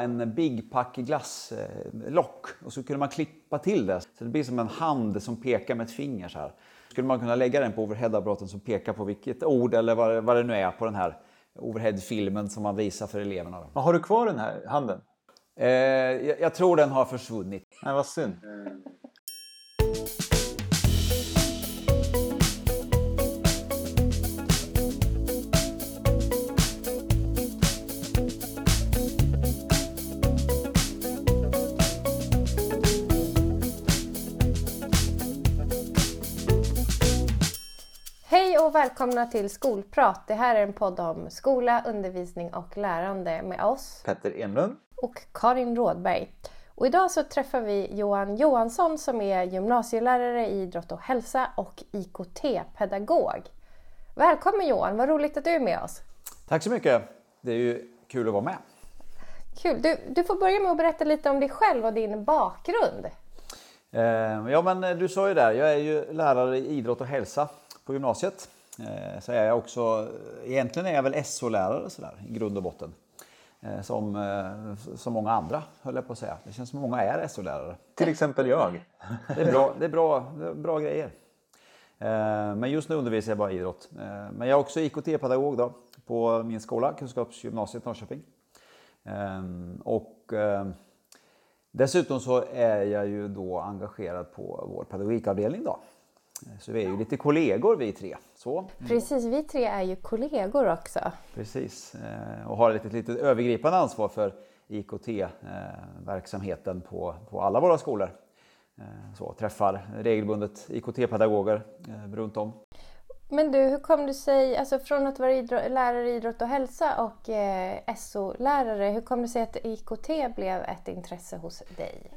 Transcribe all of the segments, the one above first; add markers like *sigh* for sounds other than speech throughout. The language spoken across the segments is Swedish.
En Big Pack glasslock och så kunde man klippa till det så det blir som en hand som pekar med ett finger så här. Skulle man kunna lägga den på overheadapparaten som pekar på vilket ord eller vad, det- vad det nu är på den här overheadfilmen som man visar för eleverna. Men har du kvar den här handen? Eh, jag, jag tror den har försvunnit. Nej, vad synd. Och välkomna till Skolprat. Det här är en podd om skola, undervisning och lärande med oss Petter Enlund. och Karin Rådberg. Och idag så träffar vi Johan Johansson som är gymnasielärare i idrott och hälsa och IKT-pedagog. Välkommen Johan, vad roligt att du är med oss. Tack så mycket. Det är ju kul att vara med. Kul. Du, du får börja med att berätta lite om dig själv och din bakgrund. Eh, ja men eh, du sa ju där, jag är ju lärare i idrott och hälsa på gymnasiet. Eh, så är jag också, egentligen är jag väl SO-lärare sådär i grund och botten. Eh, som, eh, som många andra höll jag på att säga. Det känns som många är SO-lärare. Till exempel jag. Det är bra, det är bra, det är bra grejer. Men just nu undervisar jag bara idrott. Men jag är också IKT-pedagog då, på min skola, Kunskapsgymnasiet Norrköping. Och dessutom så är jag ju då engagerad på vår pedagogikavdelning då. Så vi är ju lite kollegor vi tre. Så, Precis, vi tre är ju kollegor också. precis. Eh, Och har ett litet, övergripande ansvar för IKT-verksamheten på, på alla våra skolor. Eh, Så, träffar regelbundet IKT-pedagoger eh, runt om. Men du, hur kom du sig, alltså från att vara idro- lärare i idrott och hälsa och eh, SO-lärare, hur kom det sig att IKT blev ett intresse hos dig?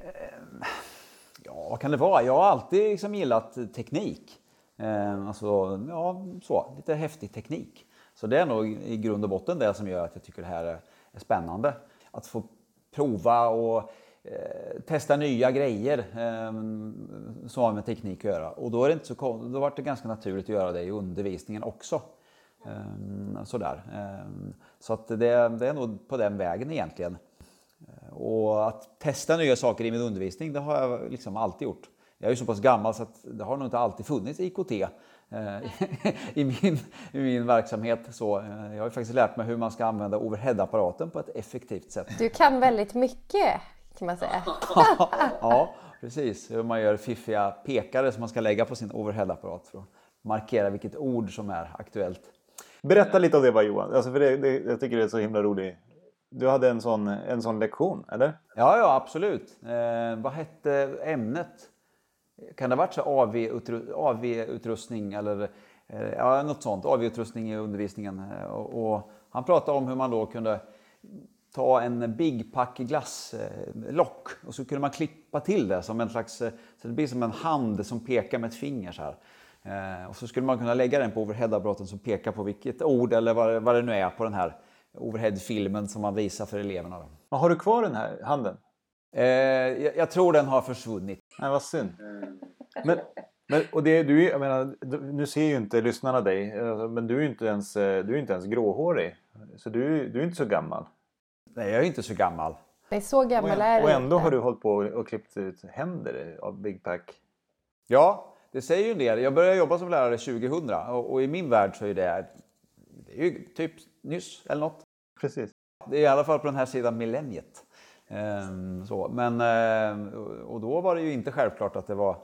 Vad kan det vara? Jag har alltid liksom gillat teknik. Eh, alltså, ja, så, lite häftig teknik. Så det är nog i grund och botten det som gör att jag tycker det här är är spännande. Att få prova och eh, testa nya grejer eh, som har med teknik att göra. Och då, är det inte så, då var det ganska naturligt att göra det i undervisningen också. Eh, sådär. Eh, så att det, det är nog på den vägen egentligen. Och att testa nya saker i min undervisning, det har jag liksom alltid gjort. Jag är ju så pass gammal så att det har nog inte alltid funnits IKT eh, *laughs* i, min, i min verksamhet. Så, eh, jag har ju faktiskt lärt mig hur man ska använda overheadapparaten på ett effektivt sätt. Du kan väldigt mycket kan man säga. *laughs* ja, precis. Hur man gör fiffiga pekare som man ska lägga på sin overheadapparat för att markera vilket ord som är aktuellt. Berätta lite om det bara Johan. Alltså för det, det, jag tycker det är så himla roligt. Du hade en sån, en sån lektion, eller? Ja, ja absolut. Eh, vad hette ämnet? Kan det ha varit AV-utrustning AV-utrustning eller eh, ja, något sånt? AV-utrustning i undervisningen. Eh, och, och han pratade om hur man då kunde ta en Big Pack glasslock eh, och så kunde man klippa till det som en slags, eh, så det blir som en hand som pekar med ett finger så här. Eh, Och så skulle man kunna lägga den på overheadapparaten som pekar på vilket ord eller vad, vad det nu är på den här overheadfilmen som man visar för eleverna. Då. Men har du kvar den här handen? Eh, jag, jag tror den har försvunnit. Nej, vad synd. Men, men, och det, du, är- jag menar, du- nu ser ju inte lyssnarna dig, eh, men du är ju inte ens, eh, du är inte ens gråhårig. Så du, du är inte så gammal. Nej, jag är inte så gammal. Nej, så Och, gammal är än, du och ändå inte. har du hållit på och klippt ut händer av Big Pack. Ja, det säger ju en del. Jag började jobba som lärare 2000 och, och i min värld så är det, är typ nyss eller något. Precis. Det är i alla fall på den här sidan millenniet. Ehm, så. Men, eh, och då var det ju inte självklart att det var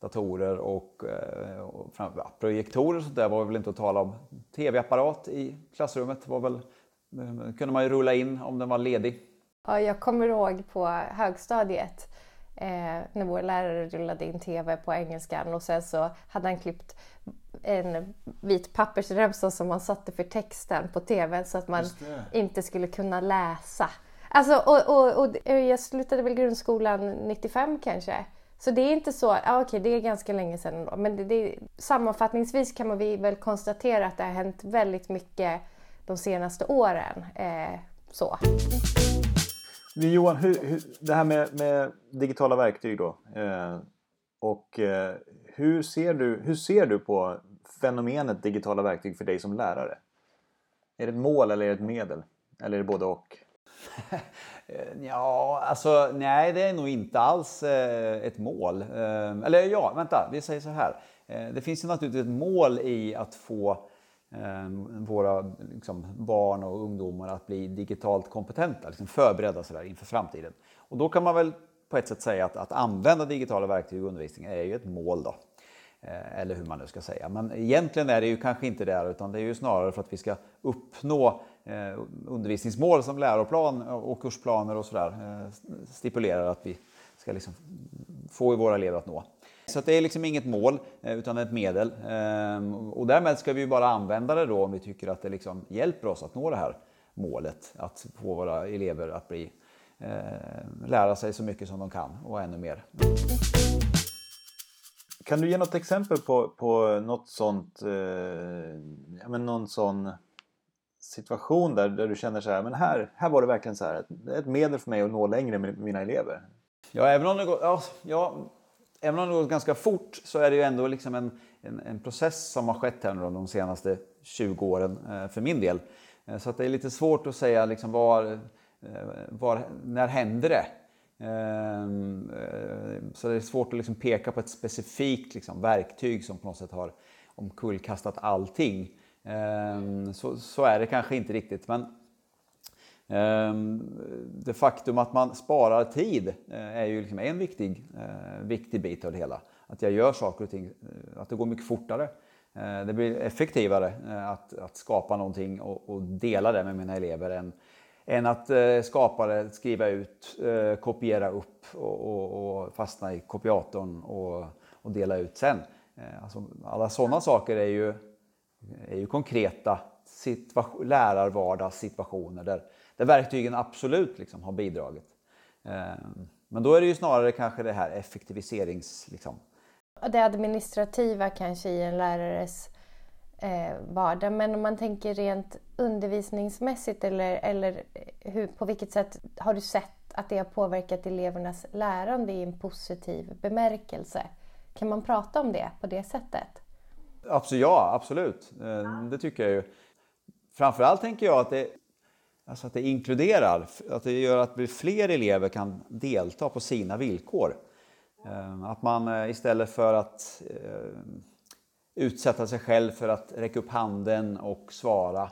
datorer och, eh, och fram, ja, projektorer och sånt där var väl inte att tala om. TV-apparat i klassrummet var väl, eh, kunde man ju rulla in om den var ledig. Ja, jag kommer ihåg på högstadiet eh, när vår lärare rullade in TV på engelskan och sen så hade han klippt en vit pappersremsa som man satte för texten på TV så att man inte skulle kunna läsa. Alltså, och, och, och jag slutade väl grundskolan 95 kanske. Så det är inte så, ja okej det är ganska länge sedan ändå. Men det, det, sammanfattningsvis kan man väl konstatera att det har hänt väldigt mycket de senaste åren. Eh, så. Johan, hur, hur, det här med, med digitala verktyg då. Eh, och eh, hur, ser du, hur ser du på fenomenet digitala verktyg för dig som lärare? Är det ett mål eller är det ett medel? Eller är det både och? *laughs* Eh, ja, alltså nej, det är nog inte alls eh, ett mål. Eh, Eller ja, vänta, vi säger så här. Eh, Det finns ju naturligtvis ett mål i att få eh, våra liksom, barn och ungdomar att bli digitalt kompetenta, liksom förberedda så där, inför framtiden. Och då kan man väl på ett sätt säga att, att använda digitala verktyg i undervisningen är ju ett mål. Då. Eh, eller hur man nu ska säga. Men egentligen är det ju kanske inte det, utan det är ju snarare för att vi ska uppnå eh, undervisningsmål som läroplan och kursplaner och sådär eh, stipulerar att vi ska liksom få våra elever att nå. Så att det är liksom inget mål utan ett medel. Och därmed ska vi ju bara använda det då om vi tycker att det liksom hjälper oss att nå det här målet. Att få våra elever att bli, lära sig så mycket som de kan och ännu mer. Kan du ge något exempel på, på något sånt, eh, ja, men någon sån situation där, där du känner så här, men här, här var det verkligen så här, ett, ett medel för mig att nå längre med mina elever. Ja, även om det går, ja, ja, även om det går ganska fort så är det ju ändå liksom en, en, en process som har skett här de senaste 20 åren eh, för min del. Eh, så att det är lite svårt att säga liksom var, eh, var, när händer det? Ehm, eh, så det är svårt att liksom peka på ett specifikt liksom verktyg som på något sätt har omkullkastat allting. Ehm, så, så är det kanske inte riktigt. Men ehm, Det faktum att man sparar tid eh, är ju liksom en viktig, eh, viktig bit av det hela. Att jag gör saker och ting, att det går mycket fortare. Det blir effektivare att, att skapa någonting och, och dela det med mina elever än, än att eh, skapa det, skriva ut, eh, kopiera upp och, och, och fastna i kopiatorn och, och dela ut sen. Eh, Alltså, alla sådana saker är ju, är ju konkreta lärarvardagssituationer där, där verktygen absolut liksom har bidragit. Eh, Men då är det ju snarare kanske det här effektiviserings... Liksom. Det administrativa kanske i en lärares eh, vardag. Men om man tänker rent undervisningsmässigt eller, eller eh, hur, på vilket sätt har du sett att det har påverkat elevernas lärande i en positiv bemärkelse? Kan man prata om det på det sättet? Absolut, ja, absolut. Eh, det tycker jag ju. Framförallt tänker jag att det, alltså att det inkluderar, att det gör att fler elever kan delta på sina villkor. Eh, att man istället för att utsätta sig själv för att räcka upp handen och svara,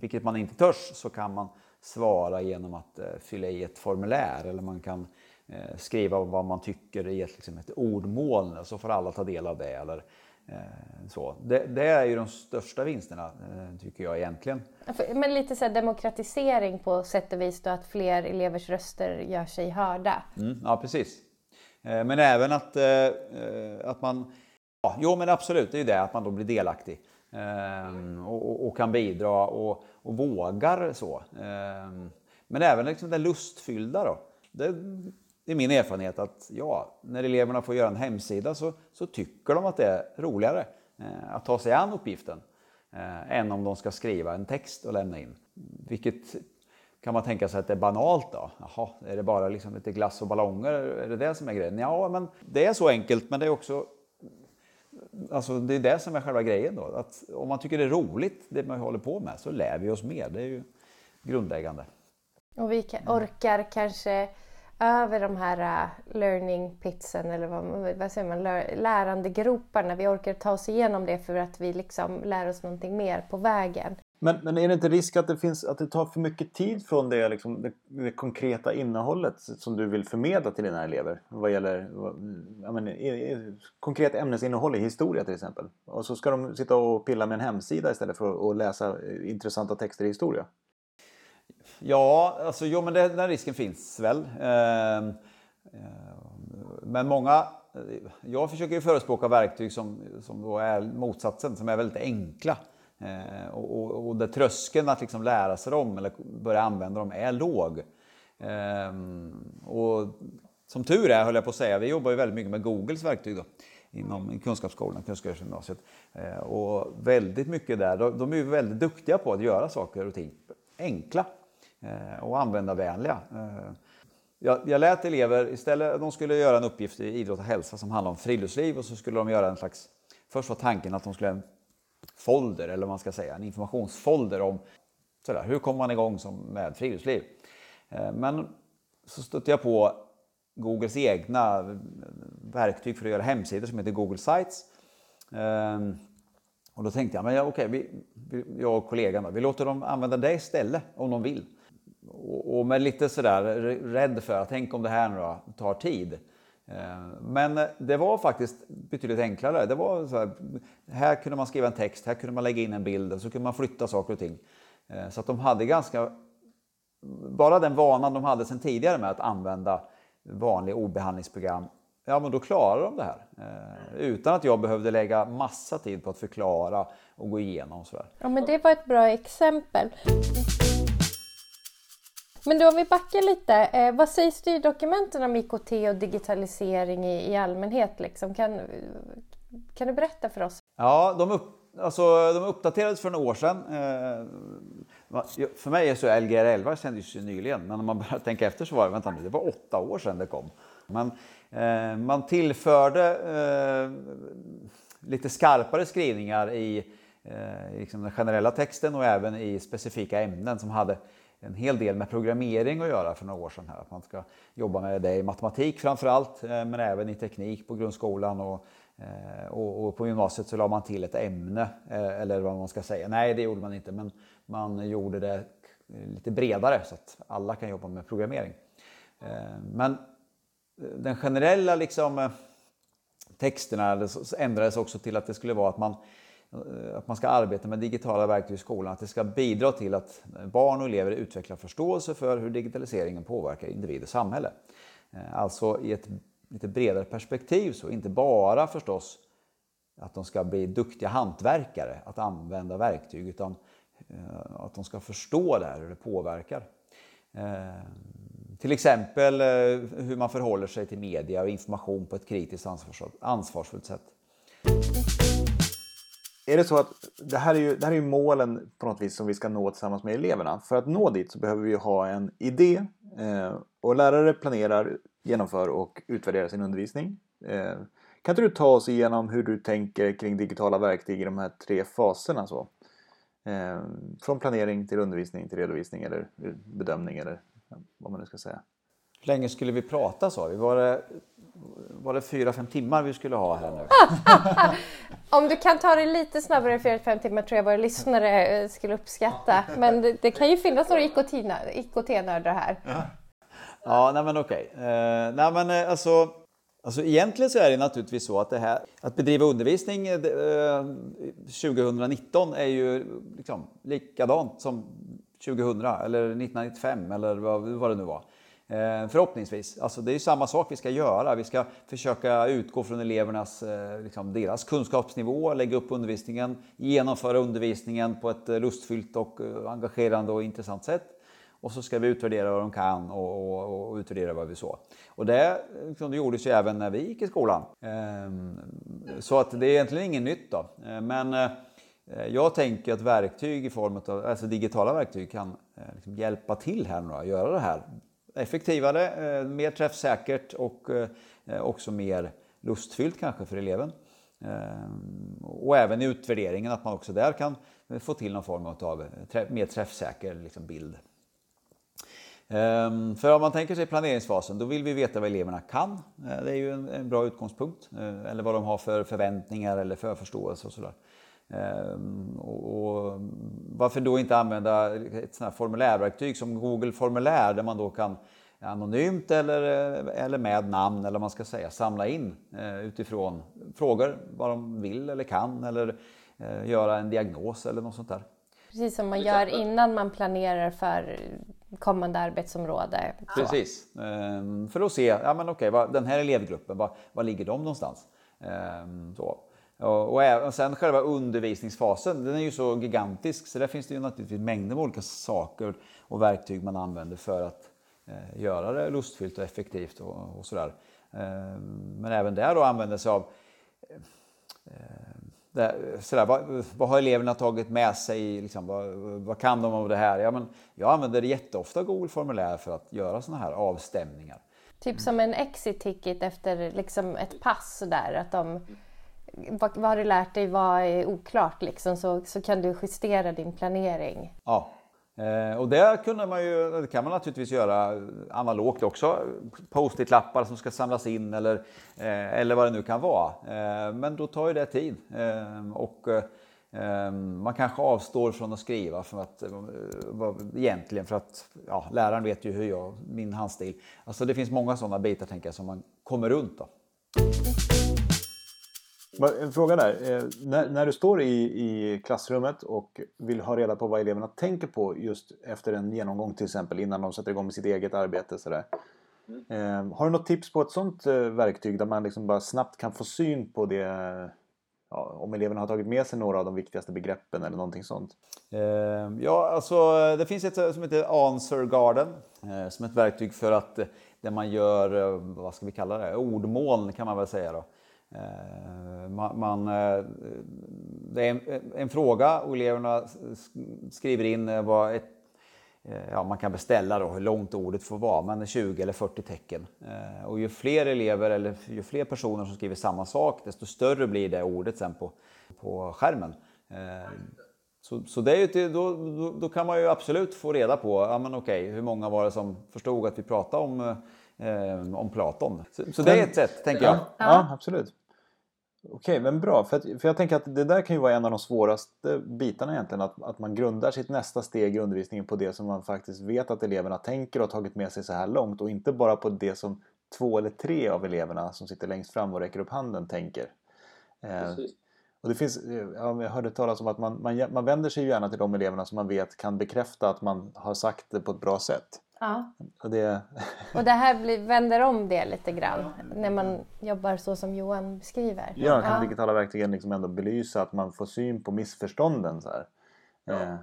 vilket man inte törs, så kan man svara genom att eh, fylla i ett formulär eller man kan eh, skriva vad man tycker i ett, liksom ett ordmoln så får alla ta del av det. Eller, eh, så. Det, det är ju de största vinsterna tycker jag egentligen. Men lite så demokratisering på sätt och vis då att fler elevers röster gör sig hörda. Mm, ja, precis. Men även att, att man... Ja, jo, men absolut, det är ju det, att man då blir delaktig. Ehm, och, och, kan bidra och, och vågar så. Ehm, men även liksom det lustfyllda då. Det, det är min erfarenhet att ja, när eleverna får göra en hemsida så, så tycker de att det är roligare eh, att ta sig an uppgiften eh, än om de ska skriva en text och lämna in. Vilket kan man tänka sig att det är banalt då? Jaha, är det bara liksom lite glass och ballonger? Är det det som är grejen? Ja, men det är så enkelt, men det är också Alltså det är det som är själva grejen då. Att om man tycker det är roligt, det man håller på med, så lär vi oss mer. Det är ju grundläggande. Och vi orkar kanske över de här äh, learning pitsen eller vad, vad säger man, lärandegroparna. Vi orkar ta oss igenom det för att vi liksom lär oss någonting mer på vägen. Men, men är det inte risk att det, finns, att det tar för mycket tid från det, liksom, det, det konkreta innehållet som du vill förmedla till dina elever? Vad gäller vad, men, i, i, konkret ämnesinnehåll i historia till exempel. Och så ska de sitta och pilla med en hemsida istället för att läsa eh, intressanta texter i historia. Ja, alltså, jo, men det, den risken finns väl. Eh, eh, Men många... Eh, jag försöker ju förespråka verktyg som, som då är motsatsen, som är väldigt enkla. Eh, Och, och, och där tröskeln att liksom lära sig dem eller börja använda dem är låg. Eh, Och som tur är, höll jag på att säga, vi jobbar ju väldigt mycket med Googles verktyg då, inom kunskapsskolan, kunskapsgymnasiet. Eh, Och väldigt mycket där, de, de är ju väldigt duktiga på att göra saker och ting enkla eh, och användarvänliga. Eh, Jag, jag lät elever, istället de skulle göra en uppgift i idrott och hälsa som handlar om friluftsliv och så skulle de göra en slags, först var tanken att de skulle göra en folder, eller vad man ska säga, en informationsfolder om sådär, hur kommer man igång som, med friluftsliv. Eh, men så stötte jag på Googles egna eh, verktyg för att göra hemsidor som heter Google Sites. Ehm, och då tänkte jag, men ja, okej, vi, jag och kollegan, vi låter dem använda det istället om de vill. Och, och med lite sådär rädd för att tänk om det här nu då tar tid. Eh, men eh, det var faktiskt betydligt enklare. Det var så här, här kunde man skriva en text, här kunde man lägga in en bild och så kunde man flytta saker och ting. Eh, så att de hade ganska, bara den vanan de hade sedan tidigare med att använda vanliga ordbehandlingsprogram, ja men då klarar de det här. Utan att jag behövde lägga massa tid på att förklara och gå igenom. Sådär. Ja men det var ett bra exempel. Men då om vi backar lite, eh, vad säger styrdokumenten om IKT och digitalisering i, i allmänhet? Liksom? Kan, kan du berätta för oss? Ja, de, upp, alltså, de uppdaterades för några år sedan. Eh, för mig är så Lgr 11 kändes ju nyligen, men om man börjar tänka efter så var det, vänta nu, det var åtta år sedan det kom. Men eh, man tillförde eh, lite skarpare skrivningar i eh, liksom den generella texten och även i specifika ämnen som hade en hel del med programmering att göra för några år sedan. Här. Att man ska jobba med det i matematik framför allt, eh, men även i teknik på grundskolan. Och, eh, och, och, på gymnasiet så la man till ett ämne, eh, eller vad man ska säga. Nej, det gjorde man inte, men man gjorde det lite bredare så att alla kan jobba med programmering. Men den generella liksom, texterna ändrades också till att det skulle vara att man Eh, att man ska arbeta med digitala verktyg i skolan, att det ska bidra till att barn och elever utvecklar förståelse för hur digitaliseringen påverkar individ och samhälle. Eh, alltså i ett lite bredare perspektiv, så inte bara förstås att de ska bli duktiga hantverkare att använda verktyg, utan eh, att de ska förstå det här, hur det påverkar. Till exempel hur man förhåller sig till media och information på ett kritiskt ansvarsfullt sätt. Är det så att det här är ju, det här är ju målen på något vis som vi ska nå tillsammans med eleverna. För att nå dit så behöver vi ha en idé eh, och lärare planerar, genomför och utvärderar sin undervisning. Eh, kan inte du ta oss igenom hur du tänker kring digitala verktyg i de här tre faserna? Så? Eh, från planering till undervisning till redovisning eller bedömning eller vad man nu ska säga. Hur länge skulle vi prata sa vi? Var det, var det fyra, fem timmar vi skulle ha här nu? *laughs* Om du kan ta det lite snabbare än fyra, fem timmar tror jag våra lyssnare eh, skulle uppskatta. Men det, det kan ju finnas några IKT-nördar här. Ja, ja nej men okej. Okay. Uh, nej men uh, alltså, alltså egentligen så är det naturligtvis så att det här att bedriva undervisning uh, 2019 är ju liksom likadant som 2000 eller 1995 eller vad, vad det nu var. Eh, förhoppningsvis. Alltså det är samma sak vi ska göra. Vi ska försöka utgå från elevernas eh, liksom deras kunskapsnivå, lägga upp undervisningen, genomföra undervisningen på ett eh, lustfyllt och engagerande och intressant sätt. Och så ska vi utvärdera vad de kan och, och, och utvärdera vad vi så. Och det, liksom, det gjordes ju även när vi gick i skolan. Ehm, så att det är egentligen inget nytt då. Men jag tänker att verktyg i form av alltså digitala verktyg kan liksom hjälpa till här nu att göra det här effektivare, eh, mer träffsäkert och eh, också mer lustfyllt kanske för eleven. Eh, och även i utvärderingen att man också där kan få till någon form av mer träffsäker liksom, bild. Ehm, för om man tänker sig planeringsfasen, då vill vi veta vad eleverna kan. Det är ju en, bra utgångspunkt. Eller vad de har för förväntningar eller för förståelse och sådär. Och varför då inte använda ett sånt här formulärverktyg som Google formulär där man då kan anonymt eller, eller med namn eller man ska säga samla in eh, utifrån frågor vad de vill eller kan eller eh, göra en diagnos eller något sånt där. Precis som man gör innan man planerar för kommande arbetsområde. Precis, ehm, för att se, ja men okej, den här elevgruppen, var, var ligger de någonstans? Ehm, så. Och, sen själva undervisningsfasen, den är ju så gigantisk så där finns det ju naturligtvis mängder med olika saker och verktyg man använder för att eh, göra det lustfyllt och effektivt och, och sådär. Eh, men även där då använder sig av eh, det, sådär, vad, vad, har eleverna tagit med sig? Liksom, vad, vad, kan de om det här? Ja, men jag använder jätteofta Google formulär för att göra sådana här avstämningar. Typ som en exit ticket efter liksom ett pass där, att de vad, vad har du lärt dig, vad är oklart liksom, så, så kan du justera din planering. Ja, Eh, och det, kunde man ju, det kan man naturligtvis göra analogt också. Post-it-lappar som ska samlas in eller, eh, eller vad det nu kan vara. Eh, men då tar ju det tid. Eh, och eh, man kanske avstår från att skriva för att, eh, egentligen för att ja, läraren vet ju hur jag, min handstil. Alltså det finns många sådana bitar tänker jag som man kommer runt. Då. En fråga där. Eh, när, när, du står i, i klassrummet och vill ha reda på vad eleverna tänker på just efter en genomgång till exempel innan de sätter igång med sitt eget arbete. Sådär. Mm. Eh, har du något tips på ett sådant eh, verktyg där man liksom bara snabbt kan få syn på det? Ja, om eleverna har tagit med sig några av de viktigaste begreppen eller någonting sånt? Eh, ja, alltså det finns ett som heter Answer Garden som ett verktyg för att där man gör, vad ska vi kalla det, ordmoln kan man väl säga då. Eh, man, man, det är en, en, fråga och eleverna skriver in eh, vad ett, ja, man kan beställa då, hur långt ordet får vara, men 20 eller 40 tecken. Och ju fler elever eller ju fler personer som skriver samma sak, desto större blir det ordet sen på, på skärmen. Så, så det är ju, då, då, då, kan man ju absolut få reda på, ja men okej, hur många var det som förstod att vi pratade om, eh, om Platon? Så, så, det är ett sätt, tänker jag. Ja, ja absolut. Okej, men bra. För, att, för jag tänker att det där kan ju vara en av de svåraste bitarna egentligen. Att, att man grundar sitt nästa steg i undervisningen på det som man faktiskt vet att eleverna tänker och har tagit med sig så här långt. Och inte bara på det som två eller tre av eleverna som sitter längst fram och räcker upp handen tänker. Eh, och det finns, jag hörde talas om att man, man, man vänder sig gärna till de eleverna som man vet kan bekräfta att man har sagt det på ett bra sätt. Ja. Och det, och det här blir, vänder om det lite grann när man jobbar så som Johan beskriver. Ja, kan ja. digitala verktygen liksom ändå belysa att man får syn på missförstånden. Så här. Ja, eh,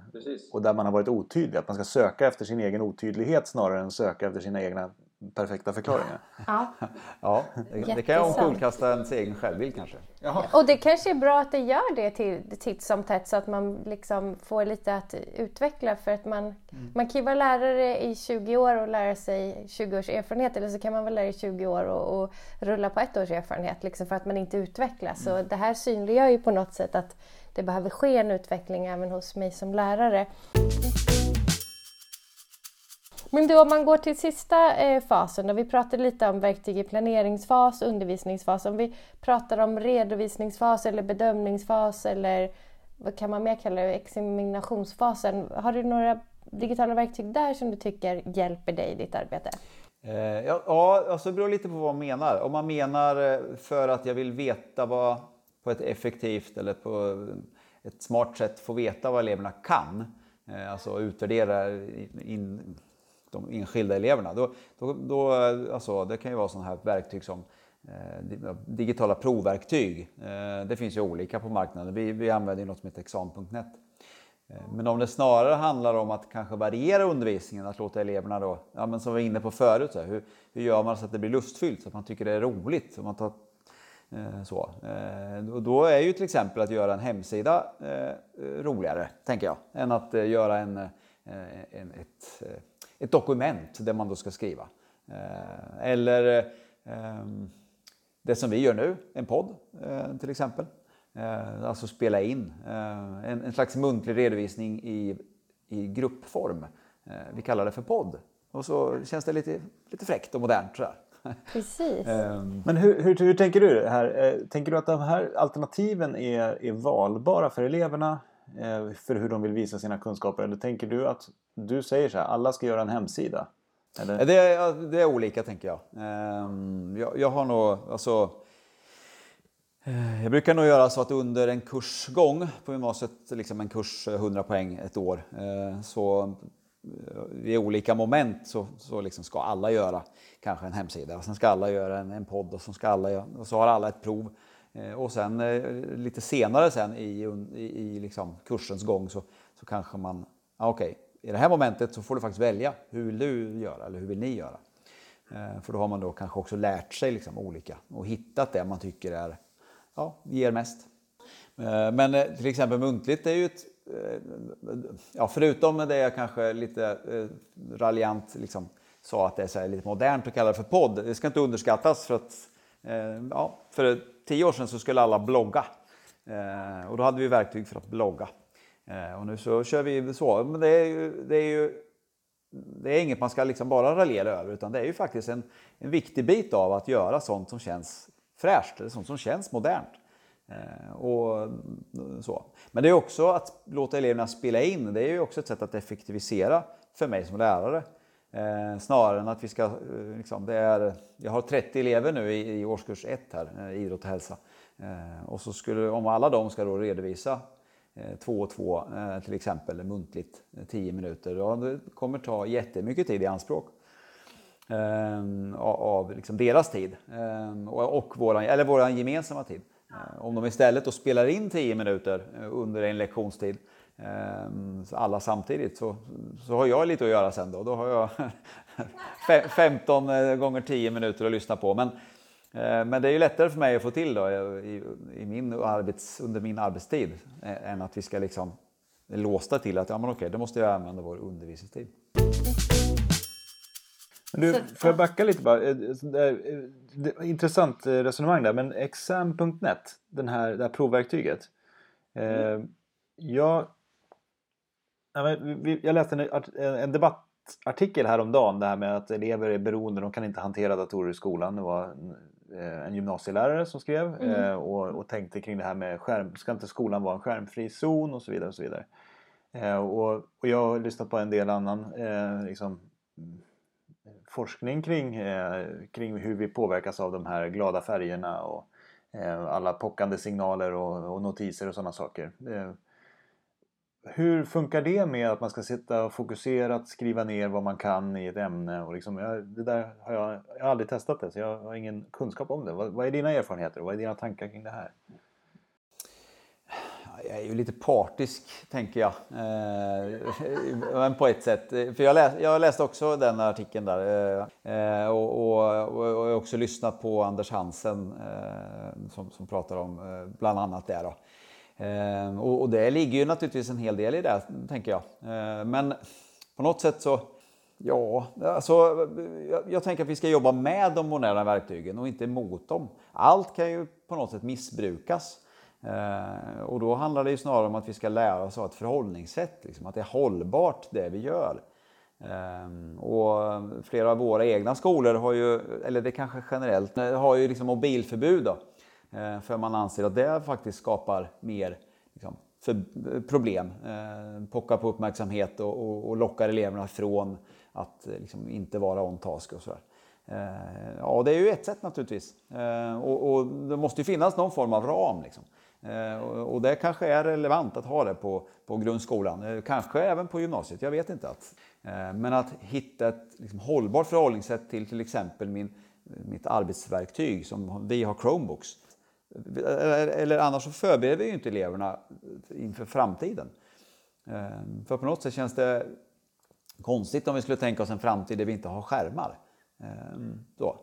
och där man har varit otydlig, att man ska söka efter sin egen otydlighet snarare än söka efter sina egna perfekta förklaringar. *laughs* Ja, *laughs* ja det, det kan omkullkasta ens egen självbild kanske. Jaha. Och det kanske är bra att det gör det till, titt som tätt så att man liksom får lite att utveckla för att man, mm. man kan ju vara lärare i 20 år och lära sig 20 års erfarenhet eller så kan man vara lärare i 20 år och, och rulla på ett års erfarenhet liksom för att man inte utvecklas. Mm. Så det här synliggör ju på något sätt att det behöver ske en utveckling även hos mig som lärare. Men du, om man går till sista eh, fasen och vi pratade lite om verktyg i planeringsfas, undervisningsfas. Om vi pratar om redovisningsfas eller bedömningsfas eller vad kan man mer kalla det, examinationsfasen. Har du några digitala verktyg där som du tycker hjälper dig i ditt arbete? Eh, ja, ja, alltså det beror lite på vad man menar. Om man menar eh, för att jag vill veta vad, på ett effektivt eller på ett smart sätt få veta vad eleverna kan, eh, alltså utvärdera in, de enskilda eleverna. Då, då, då, alltså, det kan ju vara sådana här verktyg som eh, digitala provverktyg. Eh, det finns ju olika på marknaden. Vi, vi använder något som heter exam.net. Eh, men om det snarare handlar om att kanske variera undervisningen, att låta eleverna då, ja, men som vi var inne på förut, så här, hur, hur gör man så att det blir lustfyllt, så att man tycker det är roligt? Så man tar, eh, så. Eh, och då är ju till exempel att göra en hemsida eh, roligare, tänker jag, än att eh, göra en, eh, en ett eh, ett dokument där man då ska skriva. Eh, eller ehm, det som vi gör nu, en podd eh, till exempel. Eh, alltså spela in en, slags muntlig redovisning i, i gruppform. Vi kallar det för podd. Och så känns det lite, lite fräckt och modernt. Sådär. Precis. Men hur, hur, hur, tänker du här? Tänker du att de här alternativen är, är valbara för eleverna? Eh, för hur de vill visa sina kunskaper? Eller tänker du att du säger så här, alla ska göra en hemsida? Eller? Det, är, det är olika tänker jag. Ehm, jag. Jag har nog, alltså, eh, jag brukar nog göra så att under en kursgång på gymnasiet, liksom en kurs eh, 100 poäng ett år, så i olika moment så, så liksom ska alla göra kanske en hemsida. Och sen ska alla göra en, en podd och så, ska alla, göra, och så har alla ett prov. Eh, och sen eh, lite senare sen i, i, i liksom kursens gång så, så kanske man, okej, okay, i det här momentet så får du faktiskt välja. Hur vill du göra eller hur vill ni göra? Eh, för då har man då kanske också lärt sig liksom olika och hittat det man tycker är, ja, ger mest. Men till exempel muntligt är ju ett, ja, förutom det jag kanske lite raljant liksom sa att det är så lite modernt att kalla det för podd. Det ska inte underskattas för att ja, för tio år sedan så skulle alla blogga eh, och då hade vi verktyg för att blogga. Eh, och nu så kör vi så. Men det är ju, det är ju det är inget man ska liksom bara raljera över utan det är ju faktiskt en, en viktig bit av att göra sånt som känns fräscht, eller sånt som känns modernt. Eh, och så. Men det är också att låta eleverna spela in, det är ju också ett sätt att effektivisera för mig som lärare. Eh, snarare än att vi ska, eh, liksom, det är, jag har 30 elever nu i, i årskurs 1 här, eh, idrott och hälsa. Eh, och så skulle, om alla de ska då redovisa eh, två och två eh, till exempel muntligt eh, 10 minuter, då det kommer ta jättemycket tid i anspråk. Eh, av liksom deras tid eh, och, och våran, eller vår gemensamma tid. om de istället då spelar in 10 minuter under en lektionstid alla samtidigt så, så har jag lite att göra sen då. Då har jag *laughs* 15 eh, gånger 10 minuter att lyssna på. Men, eh, men det är ju lättare för mig att få till då i, i min arbets, under min arbetstid eh, än att vi ska liksom låsta till att ja, men okej, då måste jag använda vår undervisningstid. Du, får jag backa lite bara? Intressant resonemang där, men exam.net, den här, det här provverktyget. Mm. Jag jag läste en, debattartikel häromdagen, det här med att elever är beroende, de kan inte hantera datorer i skolan. Det var en, eh, gymnasielärare som skrev mm. Eh, och, och, tänkte kring det här med skärm, ska inte skolan vara en skärmfri zon och så vidare. Och, så vidare. Eh, och, och jag har lyssnat på en del annan liksom, forskning kring, kring hur vi påverkas av de här glada färgerna och alla pockande signaler och, och notiser och sådana saker. Hur funkar det med att man ska sitta och fokuserat skriva ner vad man kan i ett ämne? Och liksom, jag, det där har jag, jag har aldrig testat det så jag har ingen kunskap om det. Vad, vad är dina erfarenheter och vad är dina tankar kring det här? Jag är ju lite partisk, tänker jag. Eh, på ett sätt. Eh, för jag, läs, jag läste också den artikeln där. Eh, eh, och, och, och, också lyssnat på Anders Hansen eh, som, som pratar om eh, bland annat det. Då. Ehm, och, och det ligger ju naturligtvis en hel del i det, tänker jag. Ehm, men på något sätt så, ja, alltså, jag, jag, tänker att vi ska jobba med de moderna verktygen och inte mot dem. Allt kan ju på något sätt missbrukas. Ehm, och då handlar det ju snarare om att vi ska lära oss av ett förhållningssätt, liksom, att det är hållbart det vi gör. Ehm, och flera av våra egna skolor har ju, eller det kanske generellt, har ju liksom mobilförbud. Då. Eh, för man anser att det faktiskt skapar mer liksom, eh, problem. Eh, pockar på uppmärksamhet och, och, och lockar eleverna från att eh, liksom, inte vara on task och sådär. Ja, det är ju ett sätt naturligtvis. Och, och det måste ju finnas någon form av ram. Liksom. Och det kanske är relevant att ha det på, på grundskolan, kanske även på gymnasiet, jag vet inte. Att, men att hitta ett liksom, hållbart förhållningssätt till till exempel min, mitt arbetsverktyg som vi har Chromebooks. Eller annars så förbereder vi ju inte eleverna inför framtiden. Ehm, för på något sätt känns det konstigt om vi skulle tänka oss en framtid där vi inte har skärmar. Ehm, då.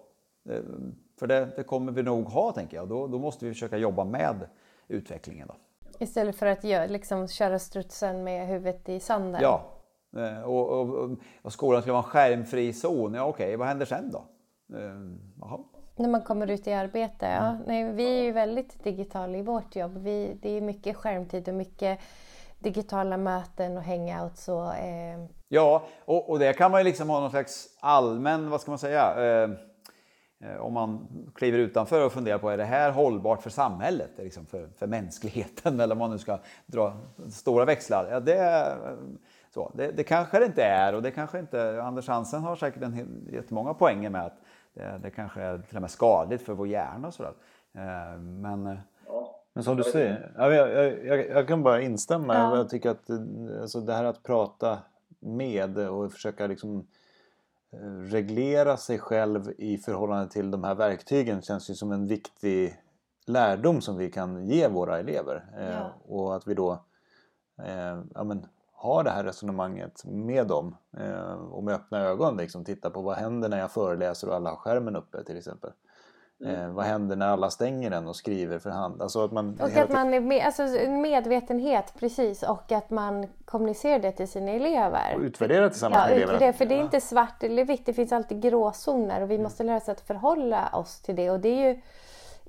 Ehm, för det, det kommer vi nog ha, tänker jag. Då, då måste vi försöka jobba med utvecklingen. Då. Istället för att gör, liksom, köra strutsen med huvudet i sanden? Ja. Och, och, och skolan skulle vara en skärmfri zon. Ja, okej, vad händer sen då? Jaha. När man kommer ut i arbete? Ja. Mm. Nej, vi är ju väldigt digitala i vårt jobb. Vi, det är mycket skärmtid och mycket digitala möten och hangouts. Och, eh... Ja, och, och det kan man ju liksom ha någon slags allmän, vad ska man säga, eh, eh, om man kliver utanför och funderar på är det här hållbart för samhället, liksom för, för mänskligheten *laughs* eller om man nu ska dra stora växlar. Ja, det, så, det, det kanske det inte är och det kanske inte, Anders Hansen har säkert en, jättemånga poänger med att det, det kanske är till och med skadligt för vår hjärna och sådär. Eh, men, eh, men som du säger, jag, jag, jag, jag kan bara instämma. Ja. Jag tycker att alltså det här att prata med och försöka liksom eh, reglera sig själv i förhållande till de här verktygen känns ju som en viktig lärdom som vi kan ge våra elever. Ja. och att vi då eh, ja, men, ha det här resonemanget med dem eh, och med öppna ögon liksom titta på vad händer när jag föreläser och alla har skärmen uppe till exempel. Mm. Eh, vad händer när alla stänger den och skriver för hand? Alltså att man och att man är med, alltså medvetenhet precis och att man kommunicerar det till sina elever. Och utvärderar tillsammans ja, med eleverna. Det, för det är inte svart eller vitt, det finns alltid gråzoner och vi mm. måste lära oss att förhålla oss till det och det är ju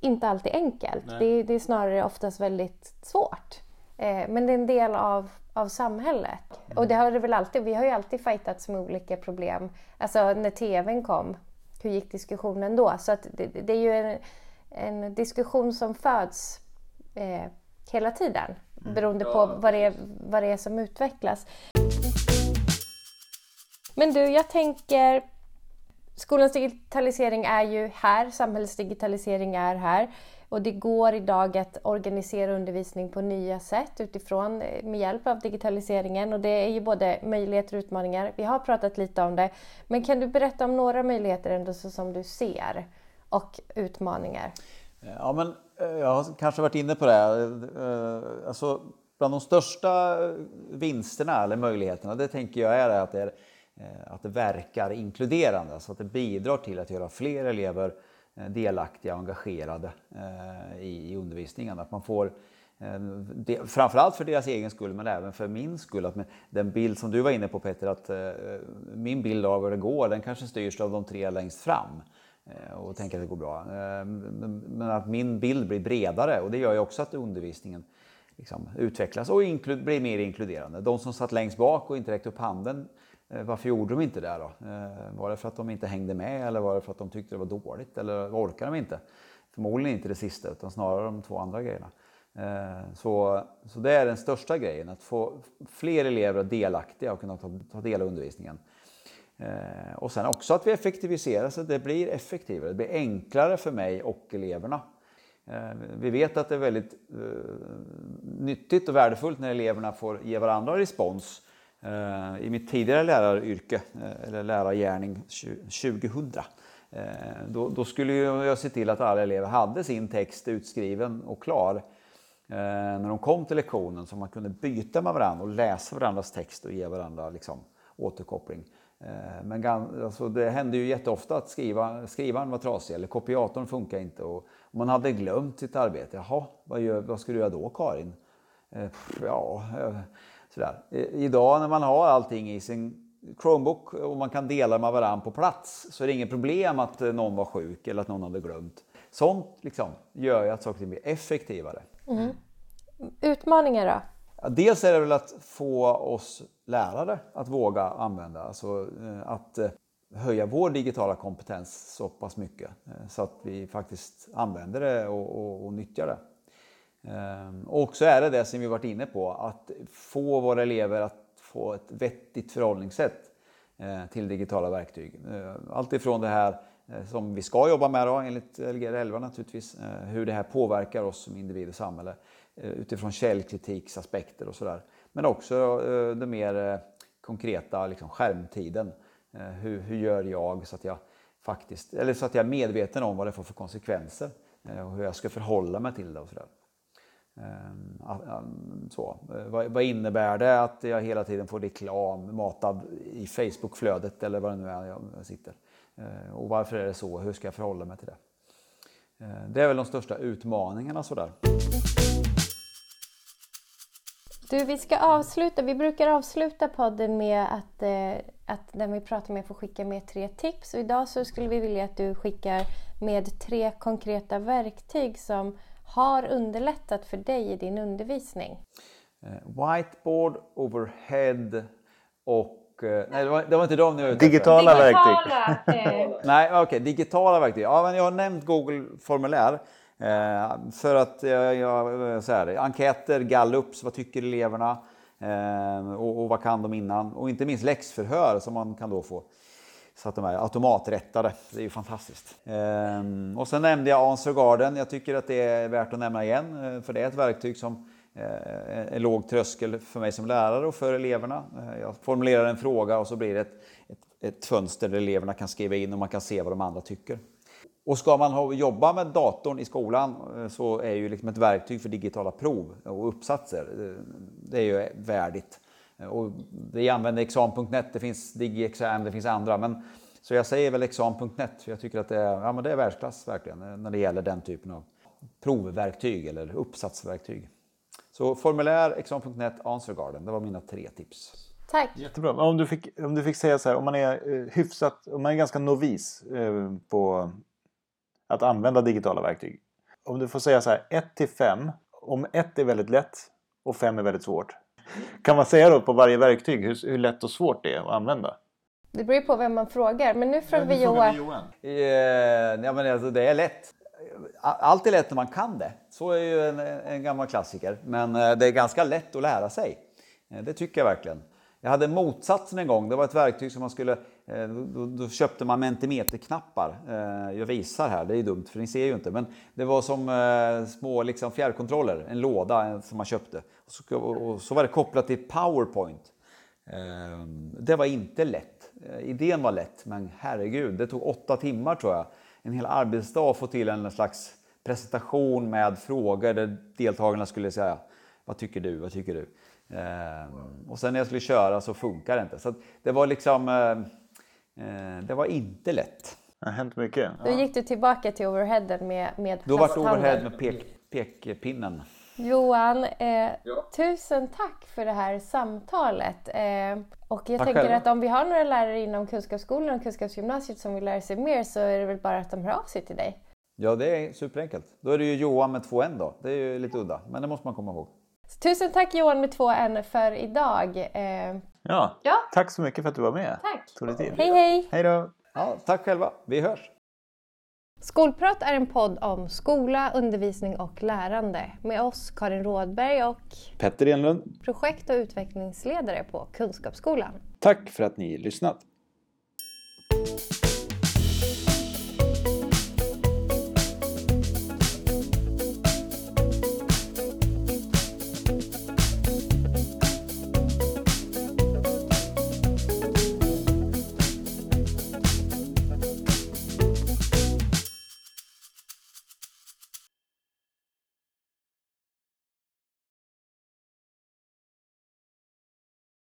inte alltid enkelt. Det, det, är snarare oftast väldigt svårt. Eh, men det är en del av av samhället. Och det har det väl alltid. Vi har ju alltid fightats med olika problem. Alltså när TVn kom, hur gick diskussionen då? Så att det, det är ju en, en diskussion som föds eh, hela tiden beroende på vad det, är, vad det är som utvecklas. Men du, jag tänker Skolans digitalisering är ju här, samhällets digitalisering är här. Och det går idag att organisera undervisning på nya sätt utifrån eh, med hjälp av digitaliseringen. Och det är ju både möjligheter och utmaningar. Vi har pratat lite om det. Men kan du berätta om några möjligheter ändå så som du ser och utmaningar? Eh, ja, men eh, jag har kanske varit inne på det. Alltså, bland de största vinsterna eller möjligheterna, det tänker jag är att det, är, att det verkar inkluderande. Alltså att det bidrar till att göra fler elever Eh, Eh, delaktiga och engagerade eh, i, undervisningen. Att man får eh, framförallt för deras egen skull men även för min skull. Att den bild som du var inne på Peter, att min bild av hur det går den kanske styrs av de tre längst fram och tänker att det går bra. Men att min bild blir bredare och det gör ju också att undervisningen liksom utvecklas och blir mer inkluderande. De som satt längst bak och inte räckte upp handen Eh, varför gjorde de inte det då? Eh, var det för att de inte hängde med eller var det för att de tyckte det var dåligt eller orkade de inte? Förmodligen inte det sista utan snarare de två andra grejerna. Eh, så, så det är den största grejen, att få fler elever delaktiga och kunna ta, ta del av undervisningen. Och sen också att vi effektiviserar så att det blir effektivare. Det blir enklare för mig och eleverna. Vi vet att det är väldigt nyttigt och värdefullt när eleverna får ge varandra respons Eh, I mitt tidigare läraryrke, eh, eller lärargärning 2000, eh, då, då, skulle jag se till att alla elever hade sin text utskriven och klar när de kom till lektionen så man kunde byta med varandra och läsa varandras text och ge varandra liksom, återkoppling. Men alltså, det hände ju jätteofta att skriva, skrivaren var trasig eller kopiatorn funkar inte och man hade glömt sitt arbete. Jaha, vad, gör, vad ska du göra då Karin? Ja, Sådär. Idag när man har allting i sin Chromebook och man kan dela med varandra på plats så är det inget problem att någon var sjuk eller att någon hade glömt. Sånt liksom gör ju att saker blir effektivare. Mm. Utmaningar då? Dels är det väl att få oss lärare att våga använda, alltså eh, att eh, höja vår digitala kompetens så pass mycket eh, så att vi faktiskt använder det och, och, och nyttjar det. Ehm, och så är det det som vi varit inne på, att få våra elever att få ett vettigt förhållningssätt eh, till digitala verktyg. Eh, allt ifrån det här eh, som vi ska jobba med då, enligt Lgr 11 naturligtvis, hur det här påverkar oss som individ och samhälle utifrån källkritiksaspekter och sådär. Men också det mer konkreta liksom skärmtiden. Hur, hur gör jag så att jag faktiskt, eller så att jag är medveten om vad det får för konsekvenser och hur jag ska förhålla mig till det och sådär. Eh, ah, ah, så. Eh, vad innebär det att jag hela tiden får reklam matad i Facebookflödet eller vad det nu är jag sitter? Eh, och varför är det så? Hur ska jag förhålla mig till det? Det är väl de största utmaningarna sådär. Du, vi ska avsluta. Vi brukar avsluta podden med att, att den vi pratar med får skicka med tre tips. Och idag så skulle vi vilja att du skickar med tre konkreta verktyg som har underlättat för dig i din undervisning? Eh, whiteboard, overhead och eh, Nej, det var, det var inte de nu Digitala, verktyg. Eh. Nej, okej, okay, digitala verktyg. Ja, men jag har nämnt Google formulär. Eh, för att jag, jag så här, enkäter, gallups, vad tycker eleverna? Eh, och, och, vad kan de innan? Och inte minst läxförhör som man kan då få så att de är automaträttade. Det är ju fantastiskt. Ehm, och sen nämnde jag Answer Garden. Jag tycker att det är värt att nämna igen. Eh, för det är ett verktyg som är en låg tröskel för mig som lärare och för eleverna. Eh, jag formulerar en fråga och så blir det ett, ett, ett fönster där eleverna kan skriva in och man kan se vad de andra tycker. Och ska man jobba med datorn i skolan så är ju liksom ett verktyg för digitala prov och uppsatser, det är ju värdigt. Och vi använder exam.net, det finns DigiExam, det finns andra. Men, så jag säger väl exam.net, för jag tycker att det är, ja, men det är världsklass verkligen när det gäller den typen av provverktyg eller uppsatsverktyg. Så formulär, exam.net, Answergarden, det var mina tre tips. Tack! Jättebra. Om du fick, om du fick säga så här, om man är eh, hyfsat, om man är ganska novis eh, på att använda digitala verktyg. Om du får säga så här, 1 till 5, om 1 är väldigt lätt och 5 är väldigt svårt. Kan man säga då på varje verktyg hur, hur lätt och svårt det är att använda? Det beror ju på vem man frågar. Men nu frågar vi Johan. Eh, ja, men alltså, det är lätt. Allt är lätt när man kan det. Så är ju en, en gammal klassiker. Men eh, det är ganska lätt att lära sig. Eh, det tycker jag verkligen. Jag hade motsatsen en gång. Det var ett verktyg som man skulle... Eh, då, då köpte man mentimeterknappar. Eh, jag visar här, det är dumt för ni ser ju inte. Men det var som eh, små liksom, fjärrkontroller, en låda som man köpte. Och så, och så var det kopplat till Powerpoint. Det var inte lätt. Idén var lätt, men herregud, det tog åtta timmar tror jag. En hel arbetsdag att få till en slags presentation med frågor där deltagarna skulle säga Vad tycker du? Vad tycker du? Och sen när jag skulle köra så funkar det inte. Så det var liksom eh, Det var inte lätt. Det har hänt mycket. Då gick du tillbaka till overheaden med, med Då var det overhead med pek, pekpinnen. Johan, eh, tusen tack för det här samtalet. Eh, och jag Tack tänker själva. att om vi har några lärare inom Kunskapsskolan och Kunskapsgymnasiet som vill lära sig mer så är det väl bara att de hör av sig till dig. Ja, det är superenkelt. Då är det ju Johan med två N då. Det är ju lite udda, men det måste man komma ihåg. Så tusen tack Johan med två N för idag. Eh, Ja. Ja. Tack så mycket för att du var med. tack! Tog dig tid. Hej hej! Hej då! Ja, tack själva. Vi hörs! Skolprat är en podd om skola, undervisning och lärande med oss Karin Rådberg och Petter Enlund. projekt och utvecklingsledare på Kunskapsskolan. Tack för att ni lyssnat.